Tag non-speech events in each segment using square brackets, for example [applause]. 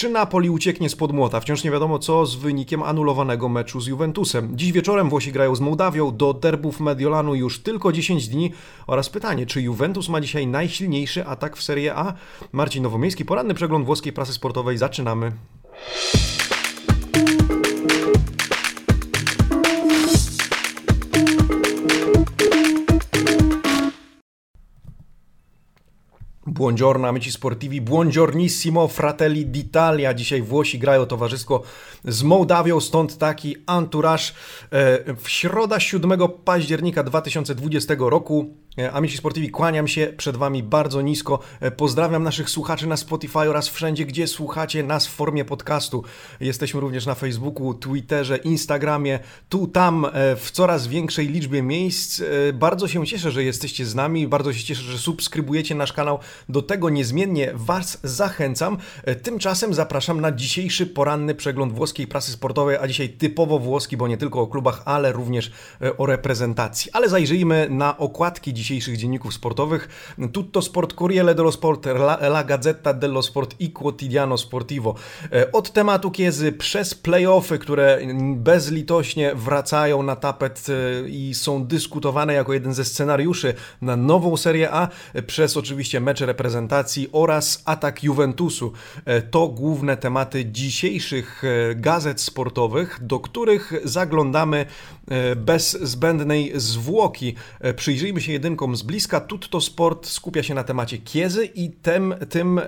Czy Napoli ucieknie spod młota? Wciąż nie wiadomo co z wynikiem anulowanego meczu z Juventusem. Dziś wieczorem Włosi grają z Mołdawią, do derbów Mediolanu już tylko 10 dni oraz pytanie, czy Juventus ma dzisiaj najsilniejszy atak w Serie A? Marcin Nowomiejski, poranny przegląd włoskiej prasy sportowej. Zaczynamy. Buongiorno amici sportivi, buongiornissimo fratelli d'Italia. Dzisiaj Włosi grają towarzysko z Mołdawią, stąd taki entourage. E, w środa 7 października 2020 roku amici Sportivi, kłaniam się przed Wami bardzo nisko. E, pozdrawiam naszych słuchaczy na Spotify oraz wszędzie, gdzie słuchacie nas w formie podcastu. Jesteśmy również na Facebooku, Twitterze, Instagramie, tu, tam, e, w coraz większej liczbie miejsc. Bardzo się cieszę, że jesteście z nami, bardzo się cieszę, że subskrybujecie nasz kanał. Do tego niezmiennie Was zachęcam. Tymczasem zapraszam na dzisiejszy poranny przegląd włoskiej prasy sportowej, a dzisiaj typowo włoski, bo nie tylko o klubach, ale również o reprezentacji. Ale zajrzyjmy na okładki dzisiejszych dzienników sportowych. Tutto Sport, Corriere dello Sport, La, La Gazzetta dello Sport i Quotidiano Sportivo. E, od tematu Kiezy przez playoffy, które bezlitośnie wracają na tapet e, i są dyskutowane jako jeden ze scenariuszy na nową Serię A, e, przez oczywiście mecze reprezentacji oraz atak Juventusu. To główne tematy dzisiejszych gazet sportowych, do których zaglądamy bez zbędnej zwłoki. Przyjrzyjmy się jedynie z bliska. Tutto Sport skupia się na temacie Kiezy i tym, tym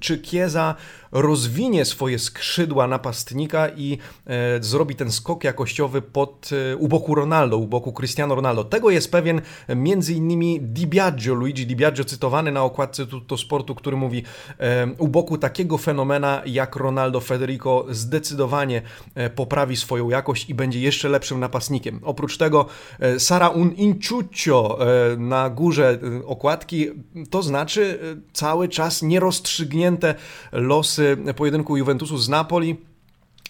czy Kieza rozwinie swoje skrzydła napastnika i e, zrobi ten skok jakościowy pod, e, u boku Ronaldo, u boku Cristiano Ronaldo. Tego jest pewien między innymi Di Biagio, Luigi Di Biagio cytowany na okładce Tutto Sportu, który mówi e, u boku takiego fenomena jak Ronaldo Federico zdecydowanie e, poprawi swoją jakość i będzie jeszcze lepszym napastnikiem. Oprócz tego e, Sara un Inciuccio e, na górze okładki, to znaczy cały czas nierozstrzygnięte losy pojedynku Juventusu z Napoli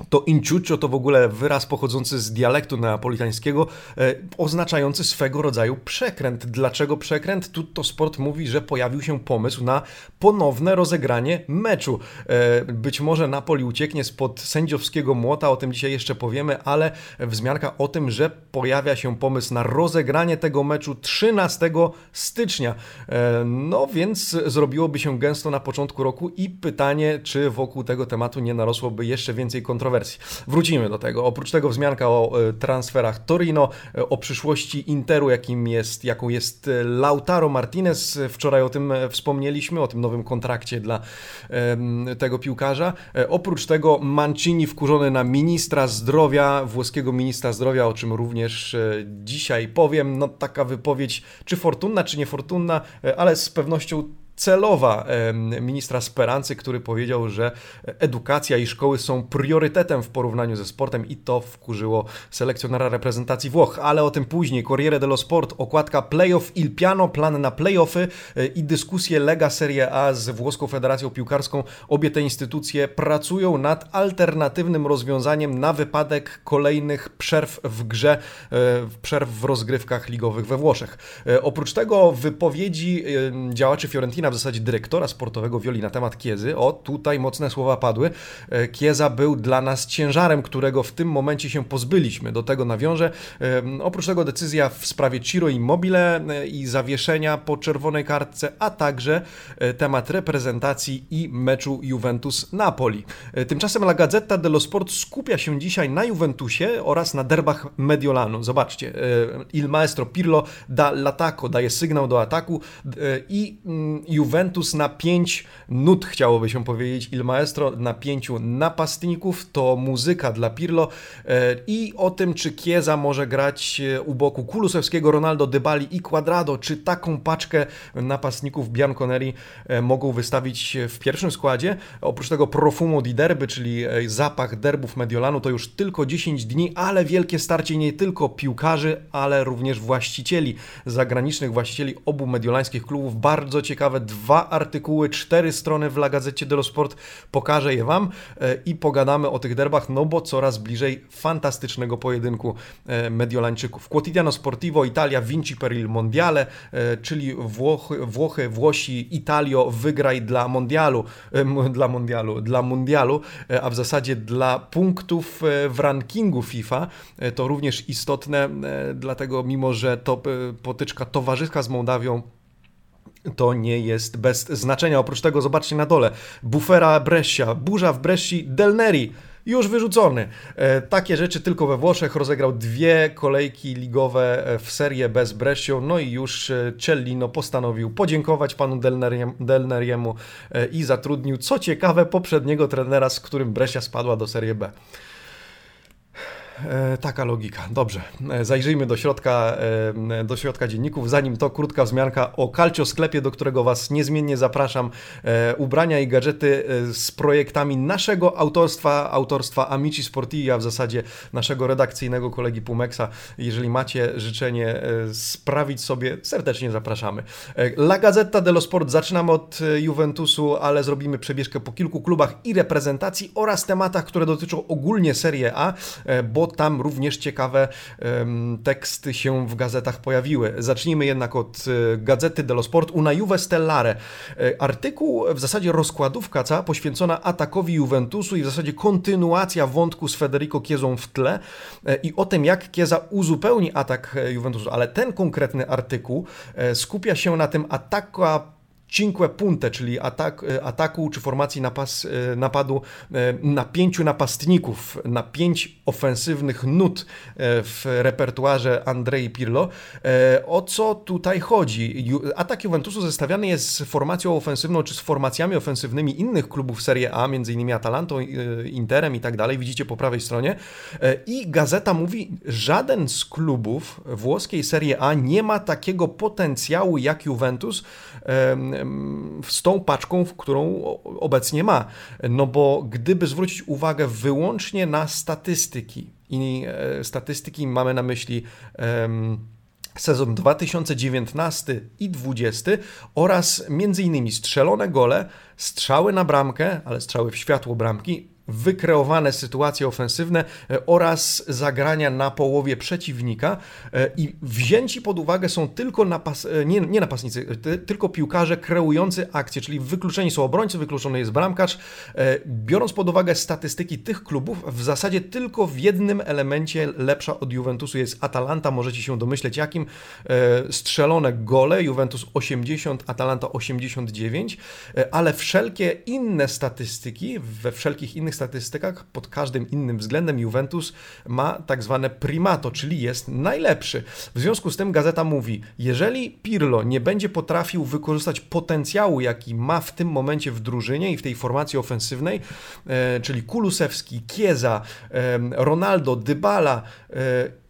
to inciuccio to w ogóle wyraz pochodzący z dialektu neapolitańskiego, e, oznaczający swego rodzaju przekręt. Dlaczego przekręt? Tutto Sport mówi, że pojawił się pomysł na ponowne rozegranie meczu. E, być może Napoli ucieknie spod sędziowskiego młota, o tym dzisiaj jeszcze powiemy, ale wzmianka o tym, że pojawia się pomysł na rozegranie tego meczu 13 stycznia. E, no więc zrobiłoby się gęsto na początku roku i pytanie, czy wokół tego tematu nie narosłoby jeszcze więcej kontrowersji kontrowersji. Wrócimy do tego. Oprócz tego wzmianka o e, transferach Torino, e, o przyszłości Interu, jakim jest, jaką jest e, Lautaro Martinez. Wczoraj o tym wspomnieliśmy, o tym nowym kontrakcie dla tego piłkarza. Oprócz tego Mancini wkurzony na ministra zdrowia, włoskiego ministra zdrowia, o czym również dzisiaj powiem. No taka wypowiedź, czy fortunna, czy niefortunna, ale z pewnością celowa ministra Sperancy, który powiedział, że edukacja i szkoły są priorytetem w porównaniu ze sportem i to wkurzyło selekcjonera reprezentacji Włoch, ale o tym później. Corriere dello Sport, okładka playoff Il Piano, plan na playoffy e, i dyskusje Lega Serie A z włoską Federacją Piłkarską. Obie te instytucje pracują nad alternatywnym rozwiązaniem na wypadek kolejnych przerw w grze, e, przerw w rozgrywkach ligowych we Włoszech. E, oprócz tego wypowiedzi działaczy Fiorentina w zasadzie dyrektora sportowego Wioli na temat Kiezy. O, tutaj mocne słowa padły. E, Kieza był dla nas ciężarem, którego w tym momencie się pozbyliśmy. Do tego nawiążę. Oprócz tego decyzja w sprawie Ciro Immobile e, i zawieszenia po czerwonej kartce, a także e, temat reprezentacji i meczu Juventus-Napoli. Tymczasem La Gazzetta dello Sport skupia się dzisiaj na Juventusie oraz na derbach Mediolanu. Zobaczcie, Il Maestro Pirlo da l'ataco, daje sygnał do ataku i mm, Juventus na pięć nut, chciałoby się powiedzieć, Il Maestro na pięciu napastników, to muzyka dla Pirlo e, i o tym, czy Chiesa może grać e, u boku Kulusewskiego, Ronaldo, Dybali i Quadrado, czy taką paczkę napastników Bianconeri e, mogą wystawić w pierwszym składzie. Oprócz tego profumo di derby, czyli zapach derbów Mediolanu, to już tylko 10 dni, ale wielkie starcie nie tylko piłkarzy, ale również właścicieli, zagranicznych właścicieli obu mediolańskich klubów. Bardzo ciekawe dwa artykuły, cztery strony w La Gazzecie dello Sport. Pokażę je Wam i pogadamy o tych derbach, no bo coraz bliżej fantastycznego pojedynku Mediolańczyków. Quotidiano Sportivo Italia Vinci per il Mondiale, czyli Włochy, Włochy Włosi, Italio wygraj dla Mondialu, dla Mondialu, dla Mundialu, a w zasadzie dla punktów w rankingu FIFA. To również istotne, dlatego mimo, że to potyczka towarzyska z Mołdawią to nie jest bez znaczenia. Oprócz tego zobaczcie na dole. Bufera Brescia, burza w Bresci, Delneri już wyrzucony. E, takie rzeczy tylko we Włoszech. Rozegrał dwie kolejki ligowe e, w serię bez Brescią, no i już e, Cellino postanowił podziękować panu Delneriemu i zatrudnił, co ciekawe, poprzedniego trenera, z którym Brescia spadła do serii B. E, taka logika. Dobrze, e, zajrzyjmy do środka, e, do środka dzienników. Zanim to krótka wzmianka o Calcio sklepie, do którego Was niezmiennie zapraszam. Ubrania i gadżety z projektami naszego autorstwa, autorstwa Amici Sportivi, a w zasadzie naszego redakcyjnego kolegi Pumexa. Jeżeli macie życzenie sprawić sobie, serdecznie zapraszamy. La Gazzetta dello Sport. Zaczynamy od Juventusu, ale zrobimy przebieżkę po kilku klubach i reprezentacji oraz tematach, które dotyczą ogólnie Serie A, bo tam również ciekawe teksty się w gazetach pojawiły. Zacznijmy jednak od e, Gazety dello Sport Una Juve Stellare. E, artykuł, w zasadzie rozkładówka cała poświęcona atakowi Juventusu i w zasadzie kontynuacja wątku z Federico Chiezą w tle e, i o tym, jak Chiesa uzupełni atak Juventusu. Ale ten konkretny artykuł skupia się na tym ataku Cinque Punte, czyli atak, e, ataku czy formacji napas, e, napadu e, na pięciu napastników, na pięć ofensywnych nut w repertuarze Andrei Pirlo. O co tutaj chodzi? Atak Juventusu zestawiany jest z formacją ofensywną czy z formacjami ofensywnymi innych klubów Serie A, innymi Atalantą, Interem i tak dalej. Widzicie po prawej stronie. I gazeta mówi, żaden z klubów włoskiej Serie A nie ma takiego potencjału jak Juventus z tą paczką, którą obecnie ma. No bo gdyby zwrócić uwagę wyłącznie na statystyki, i e, statystyki mamy na myśli sezon 2019 i 2020 oraz innymi strzelone gole, strzały na bramkę, ale strzały w światło bramki, wykreowane sytuacje ofensywne e, oraz zagrania na połowie przeciwnika e, i wzięci pod uwagę są tylko napas, e, nie, nie napastnicy, tylko piłkarze kreujący akcję, czyli wykluczeni są obrońcy, wykluczony jest bramkarz. Biorąc pod uwagę statystyki tych klubów, w zasadzie tylko w jednym elemencie lepsza od Juventusu jest Atalanta, możecie się domyśleć jakim. Strzelone gole, Juventus 80, Atalanta 89, ale wszelkie inne statystyki, we wszelkich innych statystykach pod każdym innym względem Juventus ma tak zwane primato, czyli jest najlepszy. W związku z tym gazeta mówi, jeżeli Pirlo nie będzie potrafił wykorzystać potencjału, jaki ma w tym momencie w drużynie i w tej formacji ofensywnej, e, czyli Kulusewski, Kieza, e, Ronaldo, Dybala e,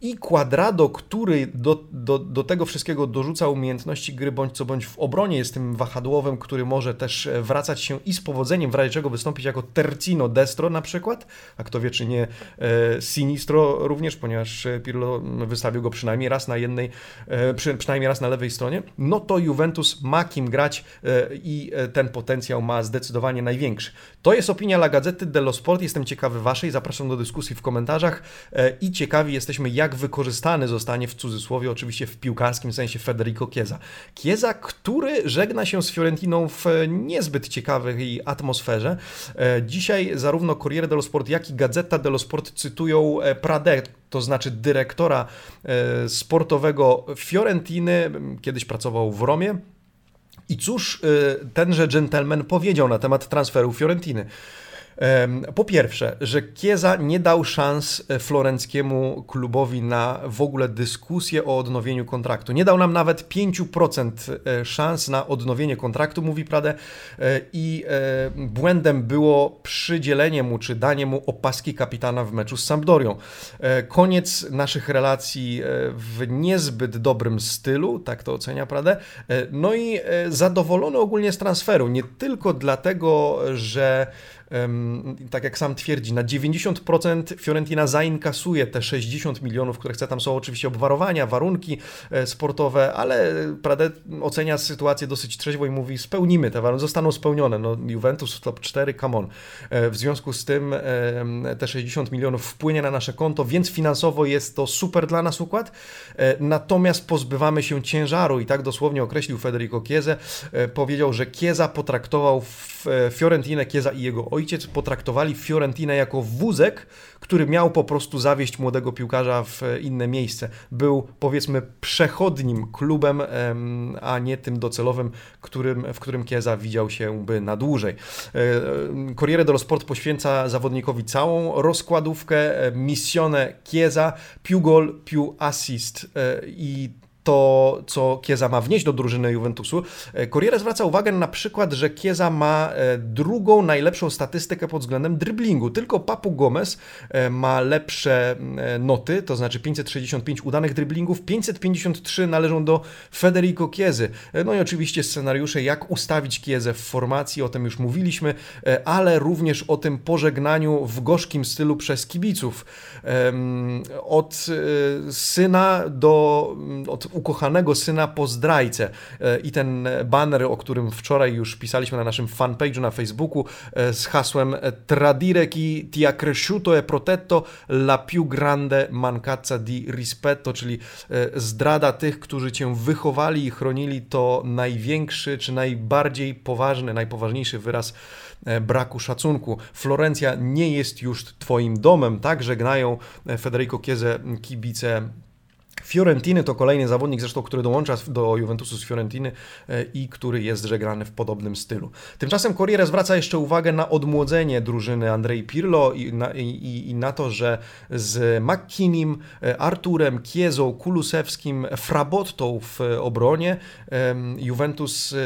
i Quadrado, który do, do, do tego wszystkiego dorzuca umiejętności gry bądź co bądź w obronie, jest tym wahadłowym, który może też wracać się i z powodzeniem, w razie czego wystąpić jako tercino destro, Na przykład, a kto wie czy nie e, Sinistro również, ponieważ Pirlo wystawił go przynajmniej raz na jednej, e, przy, przynajmniej raz na lewej stronie, no to Juventus ma kim grać e, i ten potencjał ma zdecydowanie największy. To jest opinia La Gazzetta dello Sport, jestem ciekawy waszej, zapraszam do dyskusji w komentarzach i ciekawi jesteśmy jak wykorzystany zostanie w cudzysłowie, oczywiście w piłkarskim sensie Federico Chiesa. Chiesa, który żegna się z Fiorentiną w niezbyt ciekawej atmosferze. Dzisiaj zarówno zarówno Corriere dello Sport, jak i Gazeta dello Sport cytują e, Prade, to znaczy dyrektora e, sportowego Fiorentiny, kiedyś pracował w Romie. I cóż e, tenże gentleman powiedział na temat transferu Fiorentiny? Po pierwsze, że Kieza nie dał szans e, florenckiemu klubowi na w ogóle dyskusję o odnowieniu kontraktu. Nie dał nam nawet 5% e, szans na odnowienie kontraktu, mówi Prade, e, i błędem było przydzielenie mu czy danie mu opaski kapitana w meczu z Sampdorią. Koniec naszych relacji w niezbyt dobrym stylu, tak to ocenia Prade. No i zadowolony ogólnie z transferu, nie tylko dlatego, że tak jak sam twierdzi, na 90% Fiorentina zainkasuje te 60 milionów, które chce. Tam są oczywiście obwarowania, warunki e, sportowe, ale Prade ocenia sytuację dosyć trzeźwo i mówi, spełnimy te warunki, zostaną spełnione. No, Juventus top 4, come on. E, w związku z tym te 60 milionów wpłynie na nasze konto, więc finansowo jest to super dla nas układ. E, natomiast pozbywamy się ciężaru i tak dosłownie określił Federico Chiesa. Powiedział, że Chiesa potraktował Fiorentinę, Chiesa i jego ojciec potraktowali Fiorentinę jako wózek, który miał po prostu zawieść młodego piłkarza w inne miejsce. Był powiedzmy przechodnim klubem, a nie tym docelowym, którym, w którym Chiesa widział się by na dłużej. E, Corriere dello Sport poświęca zawodnikowi całą rozkładówkę, e, missione Chiesa, più gol, più assist e, i to, co Kieza ma wnieść do drużyny Juventusu. E, Corriere zwraca uwagę na przykład, że Kieza ma e, drugą najlepszą statystykę pod względem driblingu. Tylko Papu Gomez e, ma lepsze noty, to znaczy 565 udanych driblingów, 553 należą do Federico Kiezy. No i oczywiście scenariusze, jak ustawić Kiezę w formacji, o tym już mówiliśmy, ale również o tym pożegnaniu w gorzkim stylu przez kibiców. Od syna do od ukochanego syna po zdrajce. E, I ten banner, o którym wczoraj już pisaliśmy na naszym fanpage'u na Facebooku e, z hasłem Tradire chi ti ha cresciuto e protetto la più grande mancazza di rispetto, czyli e, zdrada tych, którzy cię wychowali i chronili, to największy czy najbardziej poważny, najpoważniejszy wyraz braku szacunku. Florencja nie jest już twoim domem, tak żegnają Federico Chiese kibice Fiorentiny to kolejny zawodnik, zresztą, który dołącza do Juventusu z Fiorentiny e, i który jest żegrany w podobnym stylu. Tymczasem Corriere zwraca jeszcze uwagę na odmłodzenie drużyny Andrei Pirlo i na, i, i na to, że z McKinim, e, Arturem, Kiezą, Kulusewskim, Frabottą w obronie Juventus e,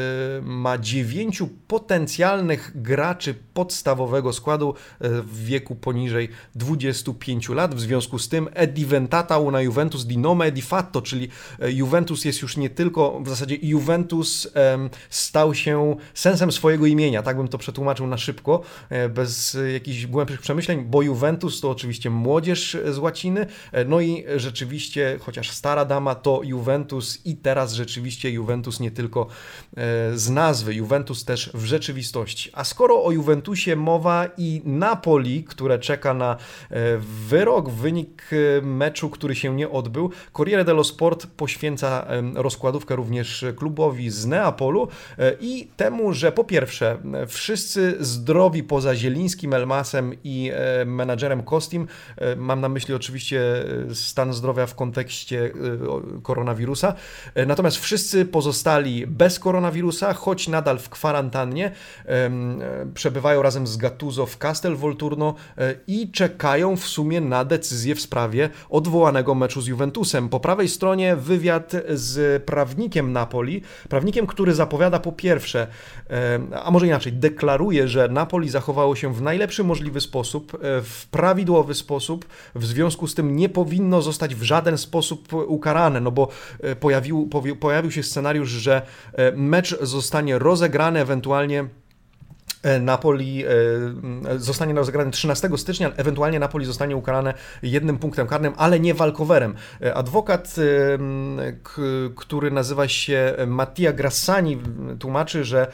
ma dziewięciu potencjalnych graczy podstawowego składu w wieku poniżej 25 lat. W związku z tym Edi Ventata na Juventus di nome di fatto, czyli e, Juventus jest już nie tylko, w zasadzie Juventus stał się sensem swojego imienia, tak bym to przetłumaczył na szybko, e, bez jakichś głębszych przemyśleń, bo Juventus to oczywiście młodzież z łaciny, e, no i rzeczywiście, chociaż stara dama, to Juventus i teraz rzeczywiście Juventus nie tylko z nazwy, Juventus też w rzeczywistości. A skoro o Juventusie mowa i Napoli, które czeka na wyrok, wynik meczu, który się nie odbył, Corriere dello Sport poświęca rozkładówkę również klubowi z Neapolu e, i temu, że po pierwsze wszyscy zdrowi poza Zielińskim, Elmasem i e, menadżerem Kostim, e, mam na myśli oczywiście stan zdrowia w kontekście koronawirusa, natomiast wszyscy pozostali bez koronawirusa, choć nadal w kwarantannie, przebywają razem z Gattuso w Castel Volturno i czekają w sumie na decyzję w sprawie odwołanego meczu z Juventusem. Po prawej stronie wywiad z prawnikiem Napoli, prawnikiem, który zapowiada po pierwsze, e, a może inaczej, deklaruje, że Napoli zachowało się w najlepszy możliwy sposób, e, w prawidłowy sposób, w związku z tym nie powinno zostać w żaden sposób ukarane, no bo e, pojawił, pojawił się scenariusz, że mecz zostanie rozegrany ewentualnie E, Napoli e, zostanie rozegrany 13 stycznia, ewentualnie Napoli zostanie ukarane jednym punktem karnym, ale nie walkowerem. E, adwokat, który nazywa się Mattia Grassani, tłumaczy, że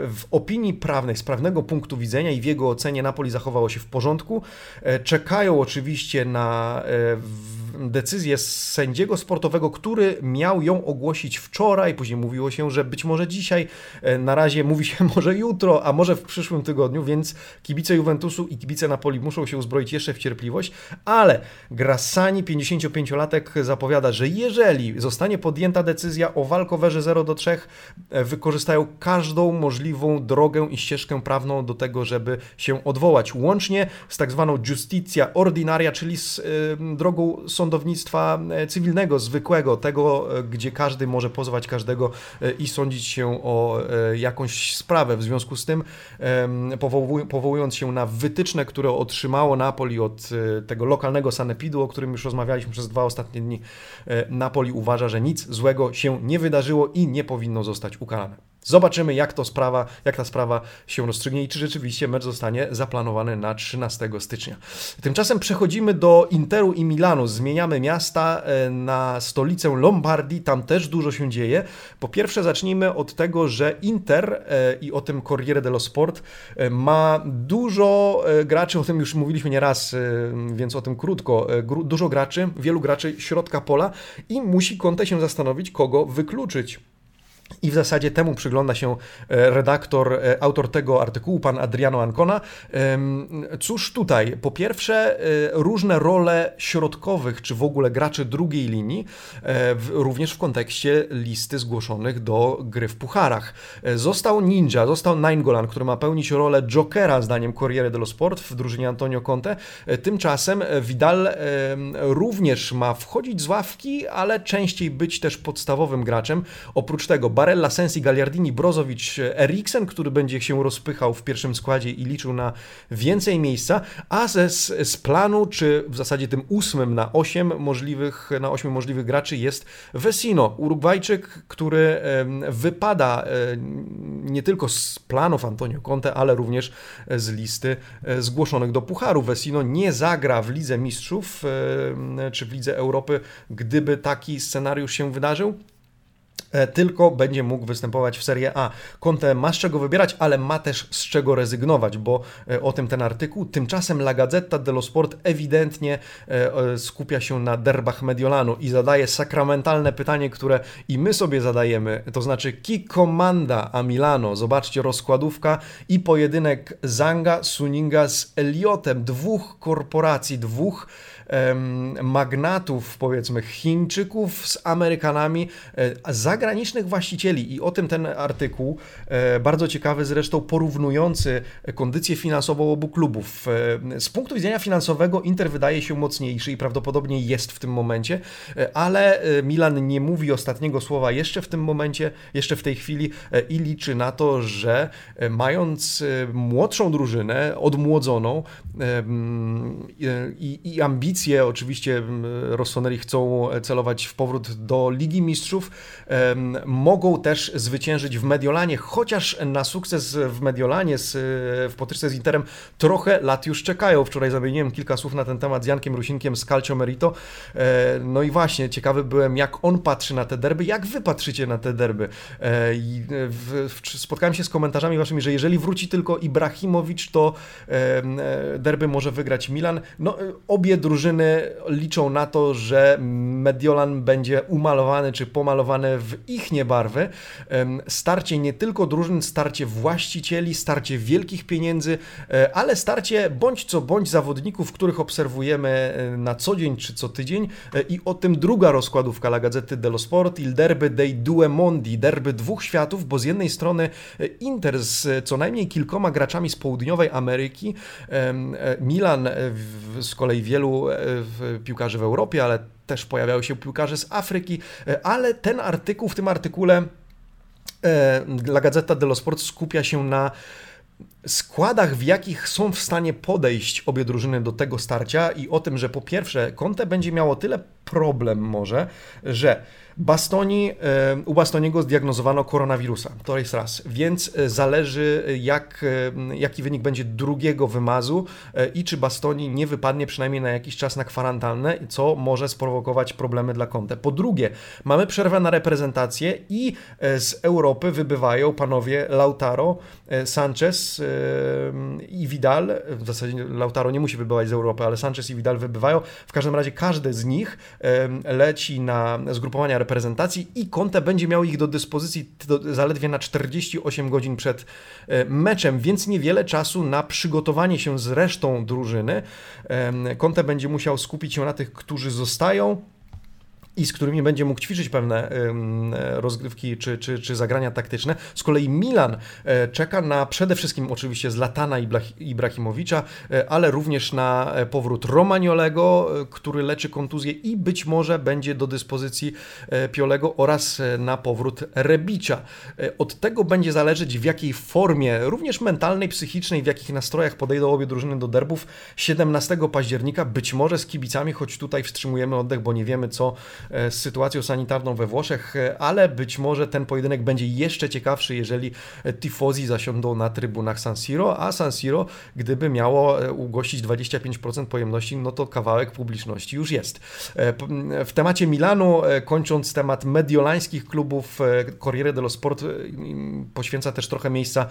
w opinii prawnej, z prawnego punktu widzenia i w jego ocenie Napoli zachowało się w porządku. Czekają oczywiście na decyzję sędziego sportowego, który miał ją ogłosić wczoraj, później mówiło się, że być może dzisiaj, na razie mówi się [laughs] może jutro, a może w przyszłym tygodniu, więc kibice Juventusu i kibice Napoli muszą się uzbroić jeszcze w cierpliwość, ale Grassani, 55-latek, zapowiada, że jeżeli zostanie podjęta decyzja o walkowerze 0 do 3, e, wykorzystają każdą możliwą drogę i ścieżkę prawną do tego, żeby się odwołać, łącznie z tak zwaną justitia ordinaria, czyli z y, drogą sądownictwa e, cywilnego, zwykłego, tego, gdzie każdy może pozwać każdego i sądzić się o jakąś sprawę. W związku z tym powołując się na wytyczne, które otrzymało Napoli od e, tego lokalnego sanepidu, o którym już rozmawialiśmy przez dwa ostatnie dni, e, Napoli uważa, że nic złego się nie wydarzyło i nie powinno zostać ukarane. Zobaczymy, jak to sprawa, jak ta sprawa się rozstrzygnie i czy rzeczywiście mecz zostanie zaplanowany na 13 stycznia. Tymczasem przechodzimy do Interu i Milanu. Zmieniamy miasta e, na stolicę Lombardii. Tam też dużo się dzieje. Po pierwsze, zacznijmy od tego, że Inter e, i o tym Corriere dello Sport e, ma dużo graczy, o tym już mówiliśmy nieraz, więc o tym krótko. Dużo graczy, wielu graczy środka pola i musi Conte się zastanowić, kogo wykluczyć. I w zasadzie temu przygląda się e, redaktor, e, autor tego artykułu, pan Adriano Ancona. Cóż tutaj? Po pierwsze, e, różne role środkowych, czy w ogóle graczy drugiej linii, również w kontekście listy zgłoszonych do gry w pucharach. Został Ninja, został Nainggolan, który ma pełnić rolę Jokera, zdaniem Corriere dello Sport w drużynie Antonio Conte. Tymczasem Vidal również ma wchodzić z ławki, ale częściej być też podstawowym graczem. Oprócz tego Barella, Sensi, Gagliardini, Brozowicz, Eriksen, który będzie się rozpychał w pierwszym składzie i liczył na więcej miejsca, a ze, z planu, czy w zasadzie tym ósmym na osiem możliwych, na ośmiu możliwych graczy jest Vesino, Urugwajczyk, który wypada nie tylko z planów Antonio Conte, ale również z listy e, zgłoszonych do Pucharu. Vesino nie zagra w Lidze Mistrzów czy w Lidze Europy, gdyby taki scenariusz się wydarzył. E, tylko będzie mógł występować w Serie A. Conte ma z czego wybierać, ale ma też z czego rezygnować, bo e, o tym ten artykuł. Tymczasem La Gazzetta dello Sport ewidentnie e, skupia się na derbach Mediolanu i zadaje sakramentalne pytanie, które i my sobie zadajemy, to znaczy ki comanda a Milano? Zobaczcie, rozkładówka i pojedynek Zanga, Suninga z Eliotem, dwóch korporacji, dwóch magnatów, powiedzmy Chińczyków z Amerykanami, e, zagranicznych właścicieli i o tym ten artykuł, e, bardzo ciekawy zresztą, porównujący kondycję finansową obu klubów. E, z punktu widzenia finansowego Inter wydaje się mocniejszy i prawdopodobnie jest w tym momencie, ale Milan nie mówi ostatniego słowa jeszcze w tym momencie, jeszcze w tej chwili i liczy na to, że mając młodszą drużynę, odmłodzoną i, i ambicje. Oczywiście Rossoneri chcą celować w powrót do Ligi Mistrzów. Mogą też zwyciężyć w Mediolanie, chociaż na sukces w Mediolanie z, w potyczce z Interem trochę lat już czekają. Wczoraj zamieniłem kilka słów na ten temat z Jankiem Rusinkiem z Calcio Merito. E, no i właśnie, ciekawy byłem, jak on patrzy na te derby, jak wy patrzycie na te derby. E, spotkałem się z komentarzami waszymi, że jeżeli wróci tylko Ibrahimowicz, to e, derby może wygrać Milan. No, obie drużyny drużyny liczą na to, że Mediolan będzie umalowany czy pomalowany w ich niebarwy. Starcie nie tylko drużyn, starcie właścicieli, starcie wielkich pieniędzy, e, ale starcie bądź co bądź zawodników, których obserwujemy e, na co dzień czy co tydzień. E, I o tym druga rozkładówka La Gazety dello Sport, il derby dei due mondi, derby dwóch światów, bo z jednej strony Inter z co najmniej kilkoma graczami z południowej Ameryki, Milan z kolei wielu piłkarzy w Europie, ale też pojawiają się piłkarze z Afryki, e, ale ten artykuł, w tym artykule e, La Gazzetta dello Sport skupia się na składach, w jakich są w stanie podejść obie drużyny do tego starcia i o tym, że po pierwsze Conte będzie miało tyle problem może, że Bastoni, e, u Bastoniego zdiagnozowano koronawirusa, to jest raz, więc e, zależy jak, e, jaki wynik będzie drugiego wymazu i czy Bastoni nie wypadnie przynajmniej na jakiś czas na kwarantannę, co może sprowokować problemy dla Conte. Po drugie, mamy przerwę na reprezentację i z Europy wybywają panowie Lautaro, Sanchez i Vidal, w zasadzie Lautaro nie musi wybywać z Europy, ale Sanchez i Vidal wybywają, w każdym razie każdy z nich leci na zgrupowania reprezentacji i Conte będzie miał ich do dyspozycji zaledwie na 48 godzin przed e, meczem, więc niewiele czasu na przygotowanie się z resztą drużyny. Conte będzie musiał skupić się na tych, którzy zostają i z którymi będzie mógł ćwiczyć pewne rozgrywki czy, czy, czy zagrania taktyczne. Z kolei Milan e, czeka na przede wszystkim oczywiście Zlatana Ibrahimowicza, e, ale również na e, powrót Romagnolego, który leczy kontuzję i być może będzie do dyspozycji Piolego oraz na powrót Rebicza. Od tego będzie zależeć w jakiej formie, również mentalnej, psychicznej, w jakich nastrojach podejdą obie drużyny do derbów 17 października, być może z kibicami, choć tutaj wstrzymujemy oddech, bo nie wiemy co z sytuacją sanitarną we Włoszech, ale być może ten pojedynek będzie jeszcze ciekawszy, jeżeli tifozi zasiądą na trybunach San Siro, a San Siro, gdyby miało ugościć 25% pojemności, no to kawałek publiczności już jest. W temacie Milanu, kończąc temat mediolańskich klubów, Corriere dello Sport poświęca też trochę miejsca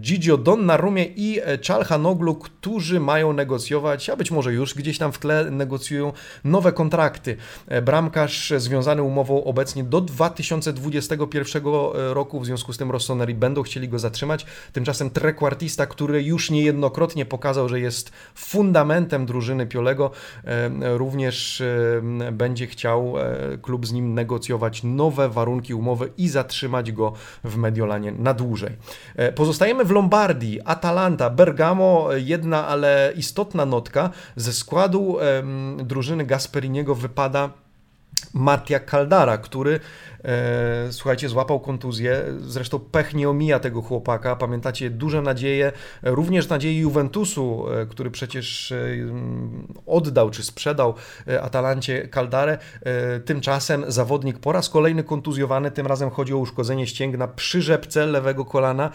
Gigio Donnarumie i Czalhanoglu, którzy mają negocjować, a być może już gdzieś tam w tle negocjują nowe kontrakty. E, bramkarz związany umową obecnie do 2021 roku, w związku z tym Rossoneri będą chcieli go zatrzymać. Tymczasem trequartista, który już niejednokrotnie pokazał, że jest fundamentem drużyny Piolego, e, również e, będzie chciał klub z nim negocjować nowe warunki umowy i zatrzymać go w Mediolanie na dłużej. Pozostajemy w Lombardii, Atalanta, Bergamo, jedna, ale istotna notka. Ze składu drużyny Gasperiniego wypada Mattia Caldara, który słuchajcie, złapał kontuzję. Zresztą pech nie omija tego chłopaka. Pamiętacie duże nadzieje, również nadzieje Juventusu, e, który przecież e, oddał czy sprzedał Atalancie Caldarę. Tymczasem zawodnik po raz kolejny kontuzjowany, tym razem chodzi o uszkodzenie ścięgna przy rzepce lewego kolana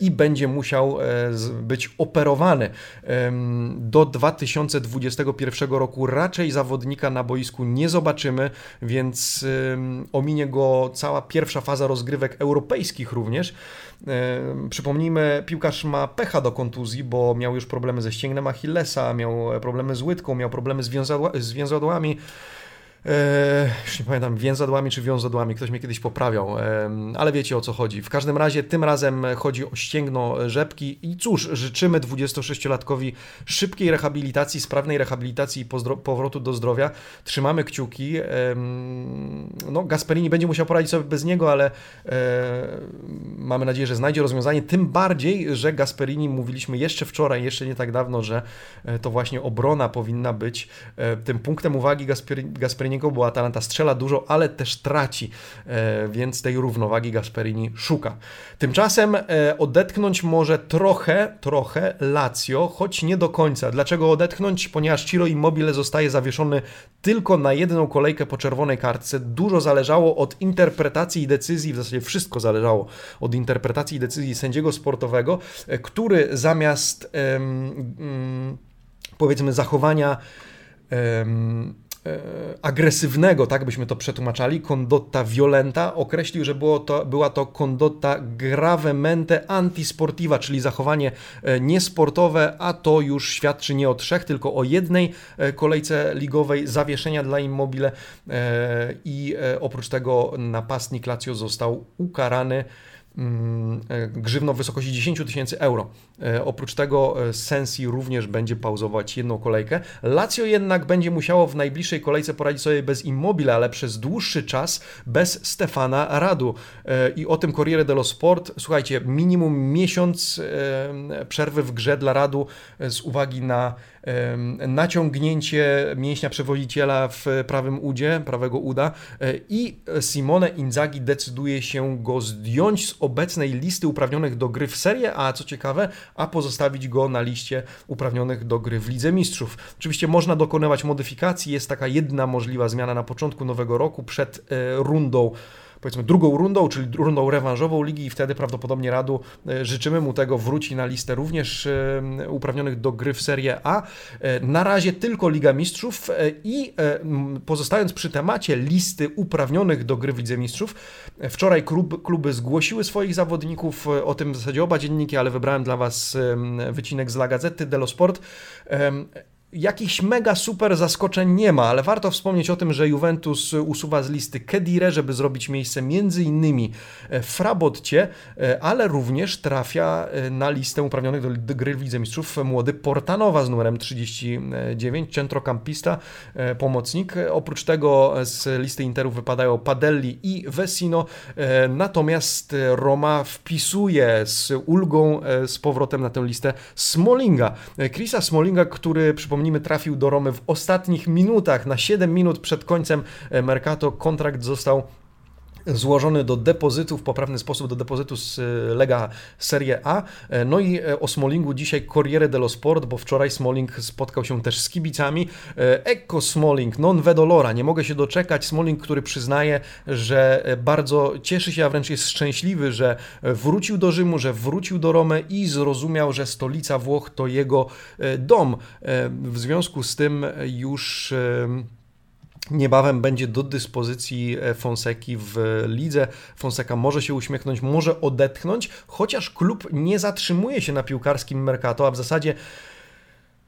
i będzie musiał być operowany. Do 2021 roku raczej zawodnika na boisku nie zobaczymy, więc ominie go cała pierwsza faza rozgrywek europejskich również. E, przypomnijmy, piłkarz ma pecha do kontuzji, bo miał już problemy ze ścięgnem Achillesa, miał problemy z łydką, miał problemy z więzadłami. Eee, już nie pamiętam, więzadłami czy wiązadłami, ktoś mnie kiedyś poprawiał, ale wiecie o co chodzi. W każdym razie tym razem chodzi o ścięgno rzepki i cóż, życzymy 26-latkowi szybkiej rehabilitacji, sprawnej rehabilitacji i powrotu do zdrowia. Trzymamy kciuki. No, Gasperini będzie musiał poradzić sobie bez niego, ale mamy nadzieję, że znajdzie rozwiązanie. Tym bardziej, że Gasperini mówiliśmy jeszcze wczoraj, jeszcze nie tak dawno, że e, to właśnie obrona powinna być e, tym punktem uwagi Gasperini Gasperinego, bo Atalanta strzela dużo, ale też traci, e, więc tej równowagi Gasperini szuka. Tymczasem e, odetchnąć może trochę, trochę Lazio, choć nie do końca. Dlaczego odetchnąć? Ponieważ Ciro Immobile zostaje zawieszony tylko na jedną kolejkę po czerwonej kartce. Dużo zależało od interpretacji i decyzji, w zasadzie wszystko zależało od interpretacji i decyzji sędziego sportowego, e, który zamiast um, powiedzmy zachowania um, agresywnego, tak byśmy to przetłumaczali, condotta violenta, określił, że było to, była to condotta gravemente antisportiva, czyli zachowanie e, niesportowe, a to już świadczy nie o trzech, tylko o jednej e, kolejce ligowej zawieszenia dla Immobile i oprócz tego napastnik Lazio został ukarany. e, grzywną w wysokości 10 tysięcy euro. E, oprócz tego e, Sensi również będzie pauzować jedną kolejkę. Lazio jednak będzie musiało w najbliższej kolejce poradzić sobie bez Immobile, ale przez dłuższy czas bez Stefana Radu. I o tym Corriere dello Sport, słuchajcie, minimum miesiąc przerwy w grze dla Radu z uwagi na naciągnięcie mięśnia przewodiciela w prawym udzie, prawego uda i Simone Inzaghi decyduje się go zdjąć z obecnej listy uprawnionych do gry w serię, a co ciekawe, a pozostawić go na liście uprawnionych do gry w Lidze Mistrzów. Oczywiście można dokonywać modyfikacji, jest taka jedna możliwa zmiana na początku nowego roku przed e, rundą powiedzmy drugą rundą, czyli rundą rewanżową ligi i wtedy prawdopodobnie Radu e, życzymy mu tego, wróci na listę również e, uprawnionych do gry w Serie A. E, na razie tylko Liga Mistrzów i pozostając przy temacie listy uprawnionych do gry w Lidze Mistrzów, wczoraj klub, kluby zgłosiły swoich zawodników, o tym w zasadzie oba dzienniki, ale wybrałem dla Was wycinek z La Gazzetta dello Sport. Jakichś mega super zaskoczeń nie ma, ale warto wspomnieć o tym, że Juventus usuwa z listy Kedire, żeby zrobić miejsce między innymi e, Frabotcie, e, ale również trafia e, na listę uprawnionych do gry w Lidze Mistrzów młody Portanowa z numerem 39, centrocampista, pomocnik. Oprócz tego z listy Interu wypadają Padelli i Vecino, natomiast Roma wpisuje z ulgą z powrotem na tę listę Smolinga. Chrisa Smolinga, który przypomina przypomnijmy, trafił do Romy w ostatnich minutach, na 7 minut przed końcem e, Mercato kontrakt został złożony do depozytu w poprawny sposób do depozytu z e, Lega Serie A. E, no i e, o Smolingu dzisiaj Corriere dello Sport, bo wczoraj Smoling spotkał się też z kibicami. Ecco Smoling, non vedo l'ora, nie mogę się doczekać. Smoling, który przyznaje, że bardzo cieszy się, a wręcz jest szczęśliwy, że wrócił do Rzymu, że wrócił do Romy i zrozumiał, że stolica Włoch to jego dom. W związku z tym już niebawem będzie do dyspozycji e, Fonseki w lidze. Fonseca może się uśmiechnąć, może odetchnąć, chociaż klub nie zatrzymuje się na piłkarskim Mercato, a w zasadzie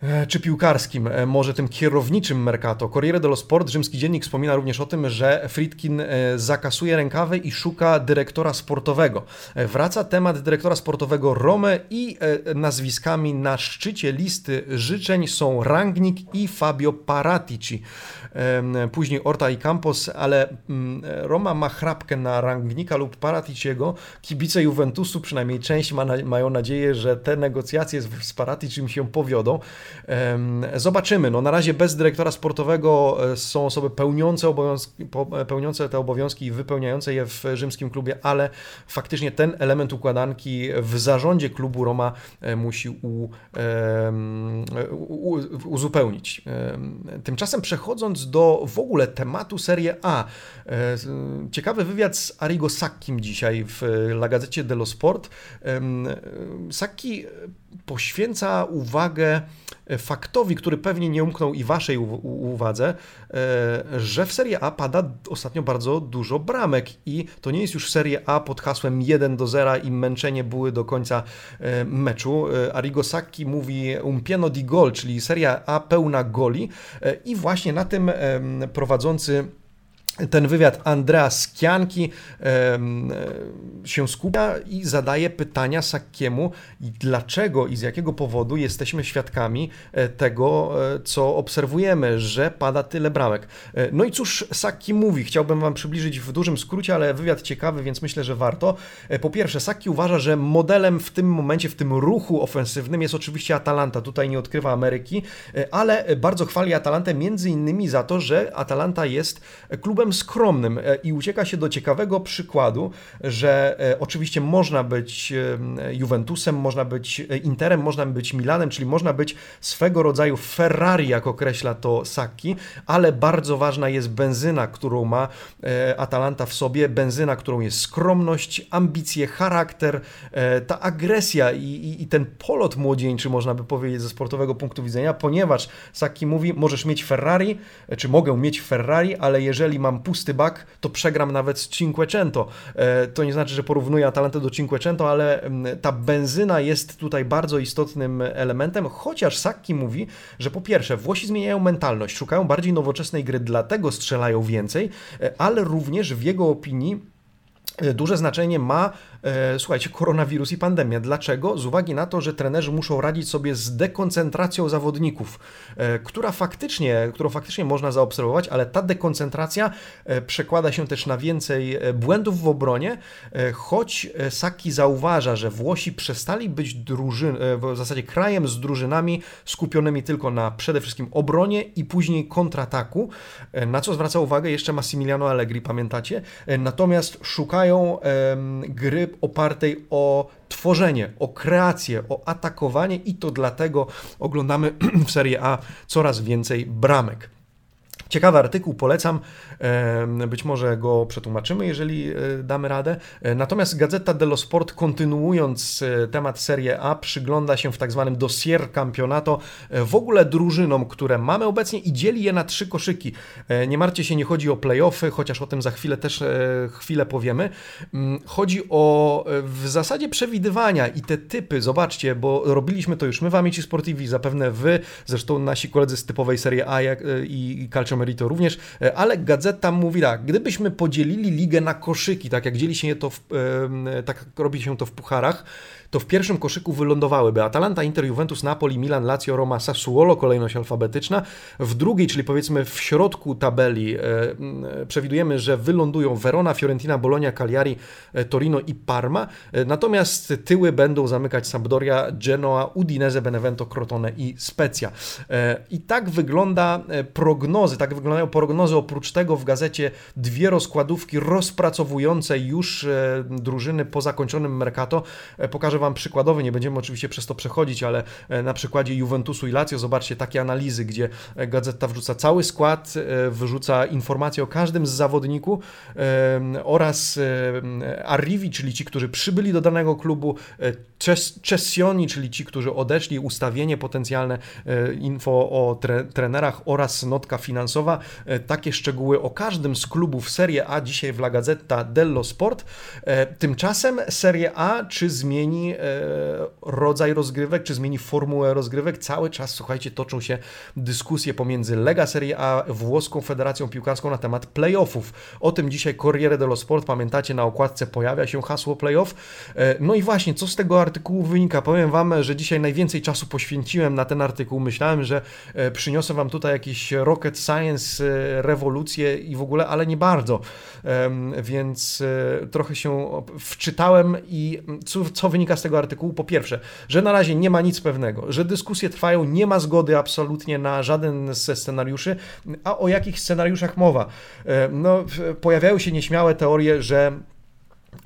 E, czy piłkarskim, e, może tym kierowniczym Mercato. Corriere dello Sport, rzymski dziennik, wspomina również o tym, że Friedkin e, zakasuje rękawy i szuka dyrektora sportowego. Wraca temat dyrektora sportowego Rome i nazwiskami na szczycie listy życzeń są Rangnick i Fabio Paratici. Później Orta i Campos, ale mm, Roma ma chrapkę na Rangnicka lub Paraticiego. Kibice Juventusu, przynajmniej część ma, mają nadzieję, że te negocjacje z Paraticim się powiodą. Zobaczymy. No, na razie bez dyrektora sportowego e, są osoby pełniące, obowiązki, e, pełniące te obowiązki i wypełniające je w rzymskim klubie, ale faktycznie ten element układanki w zarządzie klubu Roma e, musi u, u, uzupełnić. Tymczasem przechodząc do w ogóle tematu Serie A, ciekawy wywiad z Arrigo Sackim dzisiaj w La Gazzecie dello Sport. Sacchi poświęca uwagę faktowi, który pewnie nie umknął i waszej uwadze, e, że w Serie A pada ostatnio bardzo dużo bramek i to nie jest już Serie A pod hasłem 1 do 0 i męczenie były do końca e, meczu. E, Arrigo Sacchi mówi un pieno di gol, czyli Serie A pełna goli i właśnie na tym prowadzący ten wywiad Andrea Skianki się skupia i zadaje pytania Sakiemu, dlaczego i z jakiego powodu jesteśmy świadkami e, tego, e, co obserwujemy, że pada tyle bramek. E, no i cóż Saki mówi? Chciałbym Wam przybliżyć w dużym skrócie, ale wywiad ciekawy, więc myślę, że warto. Po pierwsze, Saki uważa, że modelem w tym momencie, w tym ruchu ofensywnym jest oczywiście Atalanta. Tutaj nie odkrywa Ameryki, ale bardzo chwali Atalantę między innymi za to, że Atalanta jest klubem skromnym e, i ucieka się do ciekawego przykładu, że e, oczywiście można być e, Juventusem, można być Interem, można być Milanem, czyli można być swego rodzaju Ferrari, jak określa to Sacchi, ale bardzo ważna jest benzyna, którą ma Atalanta w sobie, benzyna, którą jest skromność, ambicje, charakter, ta agresja i, i, i ten polot młodzieńczy, można by powiedzieć, ze sportowego punktu widzenia, ponieważ Sacchi mówi, możesz mieć Ferrari, czy mogę mieć Ferrari, ale jeżeli mam pusty bak, to przegram nawet z Cinquecento. E, to nie znaczy, że porównuję Atalantę do Cinquecento, ale mm, ta benzyna jest tutaj bardzo istotnym elementem, chociaż Sacchi mówi, że po pierwsze Włosi zmieniają mentalność, szukają bardziej nowoczesnej gry, dlatego strzelają więcej, e, ale również w jego opinii e, duże znaczenie ma słuchajcie, koronawirus i pandemia. Dlaczego? Z uwagi na to, że trenerzy muszą radzić sobie z dekoncentracją zawodników, e, która faktycznie, którą faktycznie można zaobserwować, ale ta dekoncentracja e, przekłada się też na więcej błędów w obronie, choć Saki zauważa, że Włosi przestali być drużyn, w zasadzie krajem z drużynami skupionymi tylko na przede wszystkim obronie i później kontrataku, na co zwraca uwagę jeszcze Massimiliano Allegri, pamiętacie? Natomiast szukają gry opartej o tworzenie, o kreację, o atakowanie i to dlatego oglądamy [clears throat] w Serie A coraz więcej bramek. Ciekawy artykuł, polecam. Być może go przetłumaczymy, jeżeli e, damy radę. E, natomiast Gazeta dello Sport, kontynuując e, temat Serie A, przygląda się w tak zwanym dossier campionato w ogóle drużynom, które mamy obecnie i dzieli je na trzy koszyki. Nie martwcie się, nie chodzi o playoffy, chociaż o tym za chwilę też chwilę powiemy. Mm, chodzi o w zasadzie przewidywania i te typy, zobaczcie, bo robiliśmy to już my w Amici Sportivi, zapewne wy, zresztą nasi koledzy z typowej Serie A i Calcio Merito również, e, ale Gazeta mówi tak, gdybyśmy podzielili ligę na koszyki, tak jak dzieli się to w, tak robi się to w pucharach, to w pierwszym koszyku wylądowałyby Atalanta, Inter, Juventus, Napoli, Milan, Lazio, Roma, Sassuolo, kolejność alfabetyczna. W drugiej, czyli powiedzmy w środku tabeli, e, przewidujemy, że wylądują Verona, Fiorentina, Bologna, Cagliari, e, Torino i Parma. E, natomiast tyły będą zamykać Sampdoria, Genoa, Udinese, Benevento, Crotone i Spezia. I tak wygląda prognozy, tak wyglądają prognozy. Oprócz tego w gazecie dwie rozkładówki rozpracowujące już drużyny po zakończonym Mercato. Pokażę Wam przykładowy, nie będziemy oczywiście przez to przechodzić, ale na przykładzie Juventusu i Lazio zobaczcie takie analizy, gdzie gazeta wrzuca cały skład, wyrzuca informacje o każdym z zawodników oraz arrivi, czyli ci, którzy przybyli do danego klubu, cessioni, czyli ci, którzy odeszli, ustawienie potencjalne, e, info o tre trenerach oraz notka finansowa. E, takie szczegóły o każdym z klubów Serie A dzisiaj w La Gazzetta dello Sport. E, tymczasem Serie A czy zmieni rodzaj rozgrywek, czy zmieni formułę rozgrywek? Cały czas, słuchajcie, toczą się dyskusje pomiędzy Lega Serie A, włoską Federacją Piłkarską na temat playoffów. O tym dzisiaj Corriere dello Sport, pamiętacie, na okładce pojawia się hasło playoff. No i właśnie, co z tego artykułu wynika? Powiem Wam, że dzisiaj najwięcej czasu poświęciłem na ten artykuł. Myślałem, że e, przyniosę Wam tutaj jakiś rocket science, e, rewolucję i w ogóle, ale nie bardzo. Więc e, trochę się wczytałem i co, co wynika z tego artykułu? Po pierwsze, że na razie nie ma nic pewnego, że dyskusje trwają, nie ma zgody absolutnie na żaden ze scenariuszy, a o jakich scenariuszach mowa? No, pojawiają się nieśmiałe teorie, że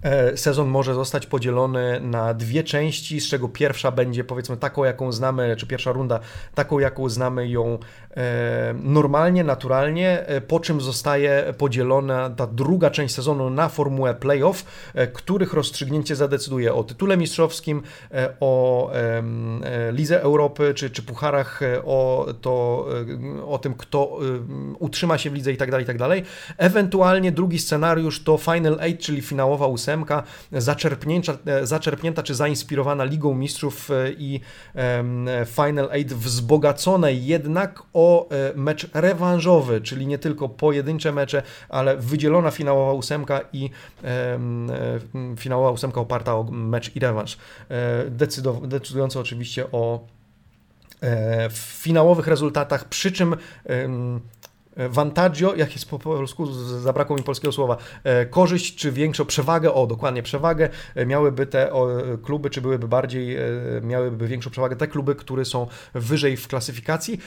E, sezon może zostać podzielony na dwie części, z czego pierwsza będzie powiedzmy taką, jaką znamy, czy pierwsza runda taką, jaką znamy ją e, normalnie, naturalnie, e, po czym zostaje podzielona ta druga część sezonu na formułę playoff, których rozstrzygnięcie zadecyduje o tytule mistrzowskim, o Lidze Europy, czy, czy pucharach, o, to, o tym, kto utrzyma się w lidze i tak dalej, tak dalej. Ewentualnie drugi scenariusz to Final Eight, czyli finałowa ósemka, zaczerpnięta, e, zaczerpnięta czy zainspirowana Ligą Mistrzów e, i Final Eight wzbogacone jednak o e, mecz rewanżowy, czyli nie tylko pojedyncze mecze, ale wydzielona finałowa ósemka i finałowa ósemka oparta o mecz i rewanż. Decydujące oczywiście o finałowych rezultatach, przy czym vantaggio, jak jest po polsku, zabrakło mi polskiego słowa, e, korzyść czy większą przewagę, o dokładnie przewagę, e, miałyby te kluby, czy byłyby bardziej, e, miałyby większą przewagę te kluby, które są wyżej w klasyfikacji.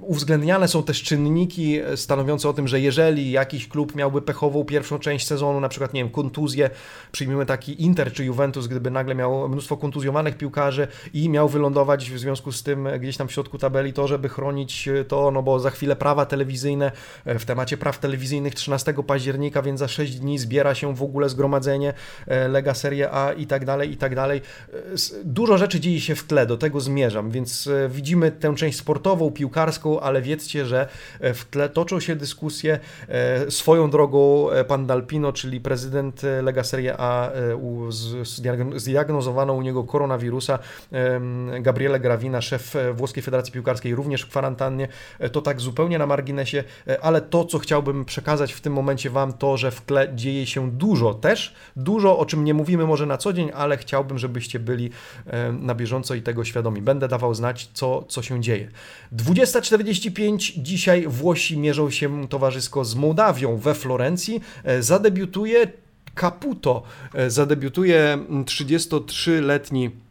Uwzględniane są też czynniki stanowiące o tym, że jeżeli jakiś klub miałby pechową pierwszą część sezonu, na przykład, nie wiem, kontuzję, przyjmijmy taki Inter czy Juventus, gdyby nagle miał mnóstwo kontuzjowanych piłkarzy i miał wylądować w związku z tym gdzieś tam w środku tabeli to, żeby chronić to, no bo za chwilę prawa prawa telewizyjne. E, w temacie praw telewizyjnych 13 października, więc za 6 dni zbiera się w ogóle zgromadzenie e, Lega Serie A i tak dalej, i tak dalej. E, dużo rzeczy dzieje się w tle, do tego zmierzam, więc widzimy tę część sportową, piłkarską, ale wiedzcie, że w tle toczą się dyskusje. Swoją drogą pan Dalpino, czyli prezydent Lega Serie A, zdiagnozowano u niego koronawirusa. Gabriele Gravina, szef Włoskiej Federacji Piłkarskiej, również w kwarantannie. To tak zupełnie na na marginesie, e, ale to, co chciałbym przekazać w tym momencie Wam, to, że w tle dzieje się dużo też, dużo, o czym nie mówimy może na co dzień, ale chciałbym, żebyście byli e, na bieżąco i tego świadomi. Będę dawał znać, co, co się dzieje. 20.45 dzisiaj Włosi mierzą się towarzysko z Mołdawią we Florencji. E, zadebiutuje Caputo, zadebiutuje 33-letni E,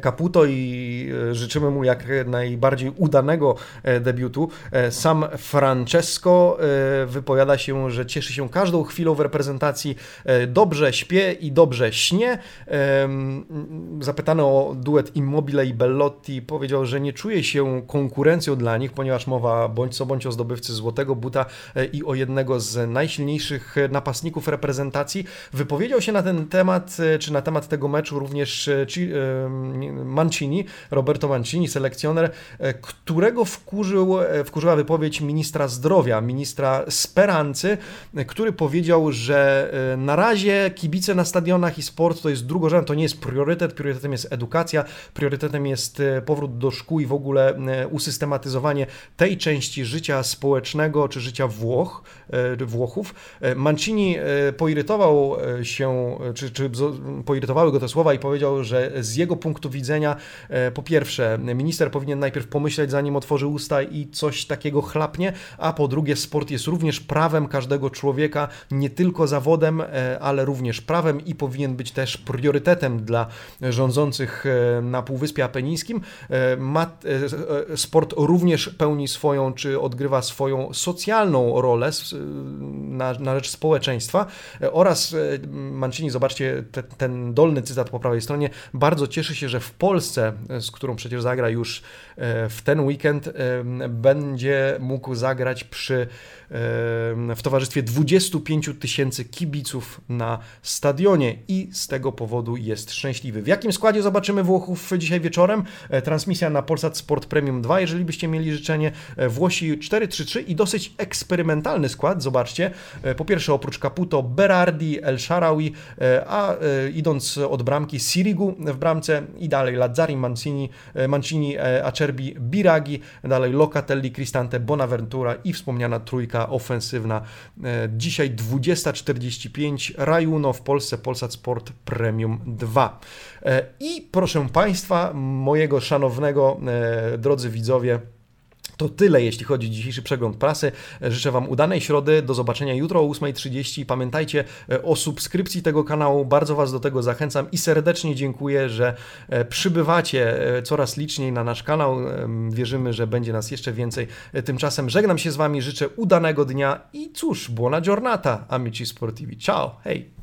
Caputo i e, życzymy mu jak najbardziej udanego e, debiutu. Sam Francesco wypowiada się, że cieszy się każdą chwilą w reprezentacji, dobrze śpie i dobrze śnie. Zapytany o duet Immobile i Bellotti powiedział, że nie czuje się konkurencją dla nich, ponieważ mowa bądź co bądź o zdobywcy złotego buta i o jednego z najsilniejszych napastników reprezentacji. Wypowiedział się na ten temat, czy na temat tego meczu również Mancini, Roberto Mancini, selekcjoner, e, którego wkurzył, e, wkurzyła wypowiedź ministra zdrowia, ministra Sperancy, e, który powiedział, że na razie kibice na stadionach i sport to jest drugorzędne, to nie jest priorytet, priorytetem jest edukacja, priorytetem jest powrót do szkół i w ogóle usystematyzowanie tej części życia społecznego czy życia Włoch, Włochów. Mancini poirytował się, czy, czy poirytowały go te słowa i powiedział, że z jego punktu punktu widzenia. Po pierwsze, minister powinien najpierw pomyśleć, zanim otworzy usta i coś takiego chlapnie, a po drugie, sport jest również prawem każdego człowieka, nie tylko zawodem, ale również prawem i powinien być też priorytetem dla rządzących na Półwyspie Apenińskim. Sport również pełni swoją, czy odgrywa swoją socjalną rolę na, na rzecz społeczeństwa oraz Mancini, zobaczcie te, ten dolny cytat po prawej stronie, bardzo cieszy się, że w Polsce, z którą przecież zagra już e, w ten weekend, e, będzie mógł zagrać przy, e, w towarzystwie 25 tysięcy kibiców na stadionie i z tego powodu jest szczęśliwy. W jakim składzie zobaczymy Włochów dzisiaj wieczorem? Transmisja na Polsat Sport Premium 2, jeżeli byście mieli życzenie. Włosi 4-3-3 i dosyć eksperymentalny skład, zobaczcie. Po pierwsze oprócz Caputo, Berardi, El Sharawi, a idąc od bramki Sirigu w bramce i dalej Lazzari, Mancini, e, Mancini e, Acerbi, Biragi, dalej Locatelli, Cristante, Bonaventura i wspomniana trójka ofensywna. E, dzisiaj 20.45 Rajuno w Polsce, Polsat Sport Premium 2. I proszę Państwa, mojego szanownego, drodzy widzowie, to tyle, jeśli chodzi o dzisiejszy przegląd prasy. Życzę Wam udanej środy. Do zobaczenia jutro o 8.30. Pamiętajcie e, o subskrypcji tego kanału. Bardzo Was do tego zachęcam i serdecznie dziękuję, że e, przybywacie e, coraz liczniej na nasz kanał. Wierzymy, że będzie nas jeszcze więcej. Tymczasem żegnam się z Wami, życzę udanego dnia i cóż, buona giornata, amici sportivi. Ciao, hej!